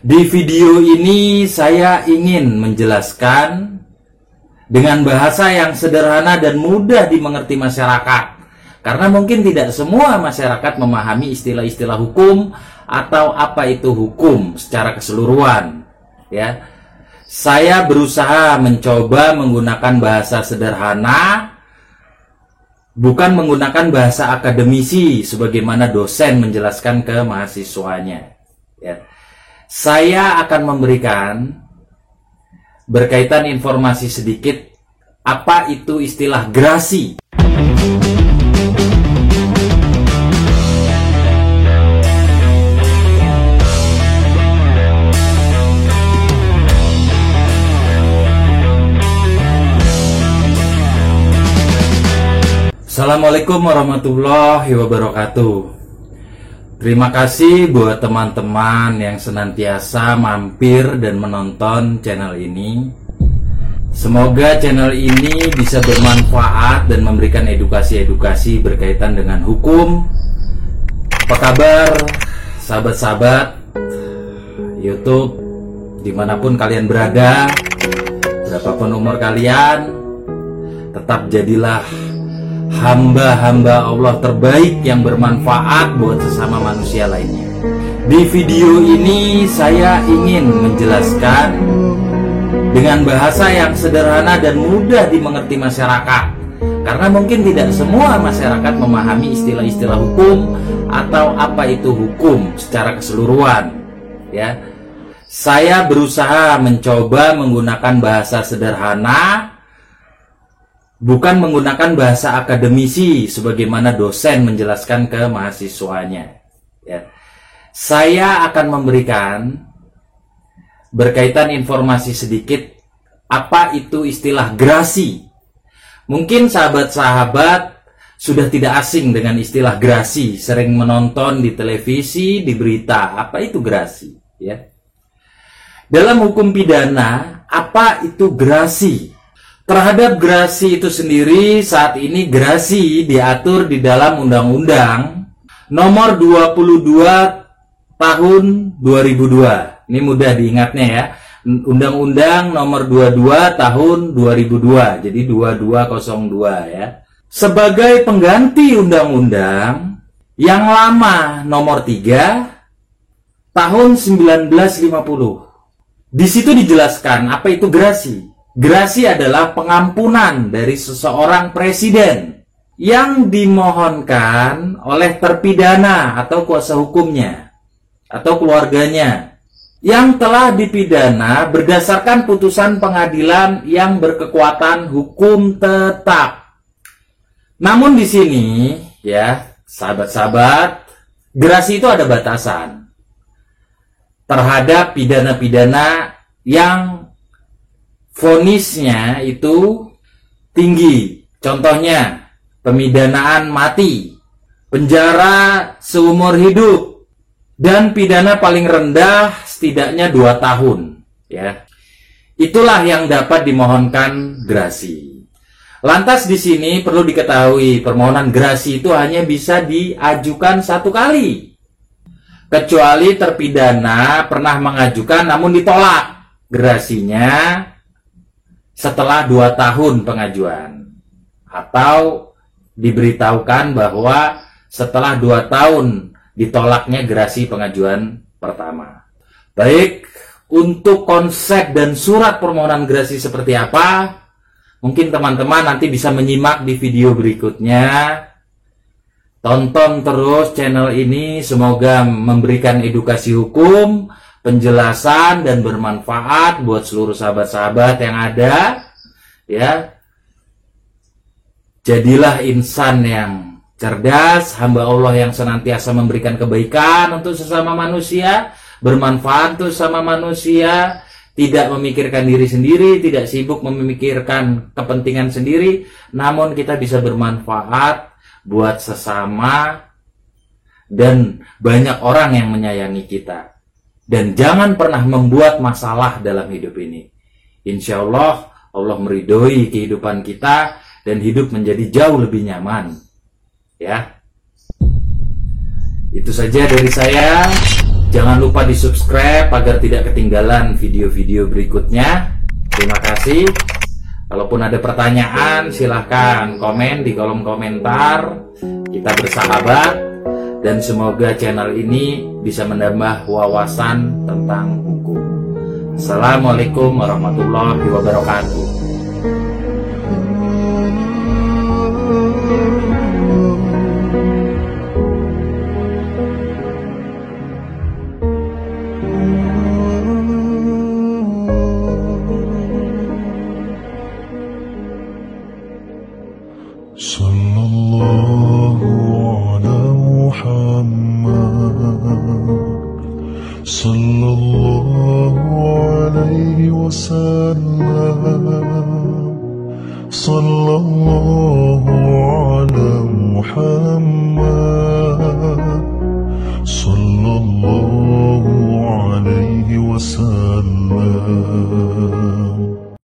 Di video ini saya ingin menjelaskan dengan bahasa yang sederhana dan mudah dimengerti masyarakat. Karena mungkin tidak semua masyarakat memahami istilah-istilah hukum atau apa itu hukum secara keseluruhan. Ya. Saya berusaha mencoba menggunakan bahasa sederhana bukan menggunakan bahasa akademisi sebagaimana dosen menjelaskan ke mahasiswanya. Ya. Saya akan memberikan berkaitan informasi sedikit apa itu istilah grasi. Assalamualaikum warahmatullahi wabarakatuh. Terima kasih buat teman-teman yang senantiasa mampir dan menonton channel ini. Semoga channel ini bisa bermanfaat dan memberikan edukasi-edukasi berkaitan dengan hukum. Apa kabar sahabat-sahabat YouTube di mana pun kalian berada, berapapun umur kalian, tetap jadilah hamba-hamba Allah terbaik yang bermanfaat buat sesama manusia lainnya. Di video ini saya ingin menjelaskan dengan bahasa yang sederhana dan mudah dimengerti masyarakat. Karena mungkin tidak semua masyarakat memahami istilah-istilah hukum atau apa itu hukum secara keseluruhan. Ya. Saya berusaha mencoba menggunakan bahasa sederhana bukan menggunakan bahasa akademisi sebagaimana dosen menjelaskan ke mahasiswanya. Ya. Saya akan memberikan berkaitan informasi sedikit apa itu istilah grasi. Mungkin sahabat-sahabat sudah tidak asing dengan istilah grasi, sering menonton di televisi, di berita. Apa itu grasi? Ya. Dalam hukum pidana, apa itu grasi? Terhadap gerasi itu sendiri saat ini gerasi diatur di dalam Undang-Undang Nomor 22 Tahun 2002. Ini mudah diingatnya ya. Undang-Undang Nomor 22 Tahun 2002. Jadi 2202 ya. Sebagai pengganti undang-undang yang lama nomor 3 tahun 1950. Di situ dijelaskan apa itu gerasi. Grasi adalah pengampunan dari seseorang presiden yang dimohonkan oleh terpidana atau kuasa hukumnya atau keluarganya yang telah dipidana berdasarkan putusan pengadilan yang berkekuatan hukum tetap. Namun di sini ya, sahabat-sahabat, gerasi itu ada batasan terhadap pidana-pidana yang fonisnya itu tinggi. Contohnya, pemidanaan mati, penjara seumur hidup, dan pidana paling rendah setidaknya dua tahun. Ya, itulah yang dapat dimohonkan grasi. Lantas di sini perlu diketahui permohonan grasi itu hanya bisa diajukan satu kali, kecuali terpidana pernah mengajukan namun ditolak grasinya setelah dua tahun pengajuan atau diberitahukan bahwa setelah dua tahun ditolaknya gerasi pengajuan pertama. Baik, untuk konsep dan surat permohonan gerasi seperti apa, mungkin teman-teman nanti bisa menyimak di video berikutnya. Tonton terus channel ini, semoga memberikan edukasi hukum penjelasan dan bermanfaat buat seluruh sahabat-sahabat yang ada ya. Jadilah insan yang cerdas hamba Allah yang senantiasa memberikan kebaikan untuk sesama manusia bermanfaat untuk sesama manusia tidak memikirkan diri sendiri, tidak sibuk memikirkan kepentingan sendiri, namun kita bisa bermanfaat buat sesama dan banyak orang yang menyayangi kita dan jangan pernah membuat masalah dalam hidup ini. Insya Allah Allah meridhoi kehidupan kita dan hidup menjadi jauh lebih nyaman. Ya, itu saja dari saya. Jangan lupa di subscribe agar tidak ketinggalan video-video berikutnya. Terima kasih. Kalaupun ada pertanyaan, silahkan komen di kolom komentar. Kita bersahabat dan semoga channel ini bisa menambah wawasan tentang hukum. Assalamualaikum warahmatullahi wabarakatuh. وسلم صلى الله على محمد.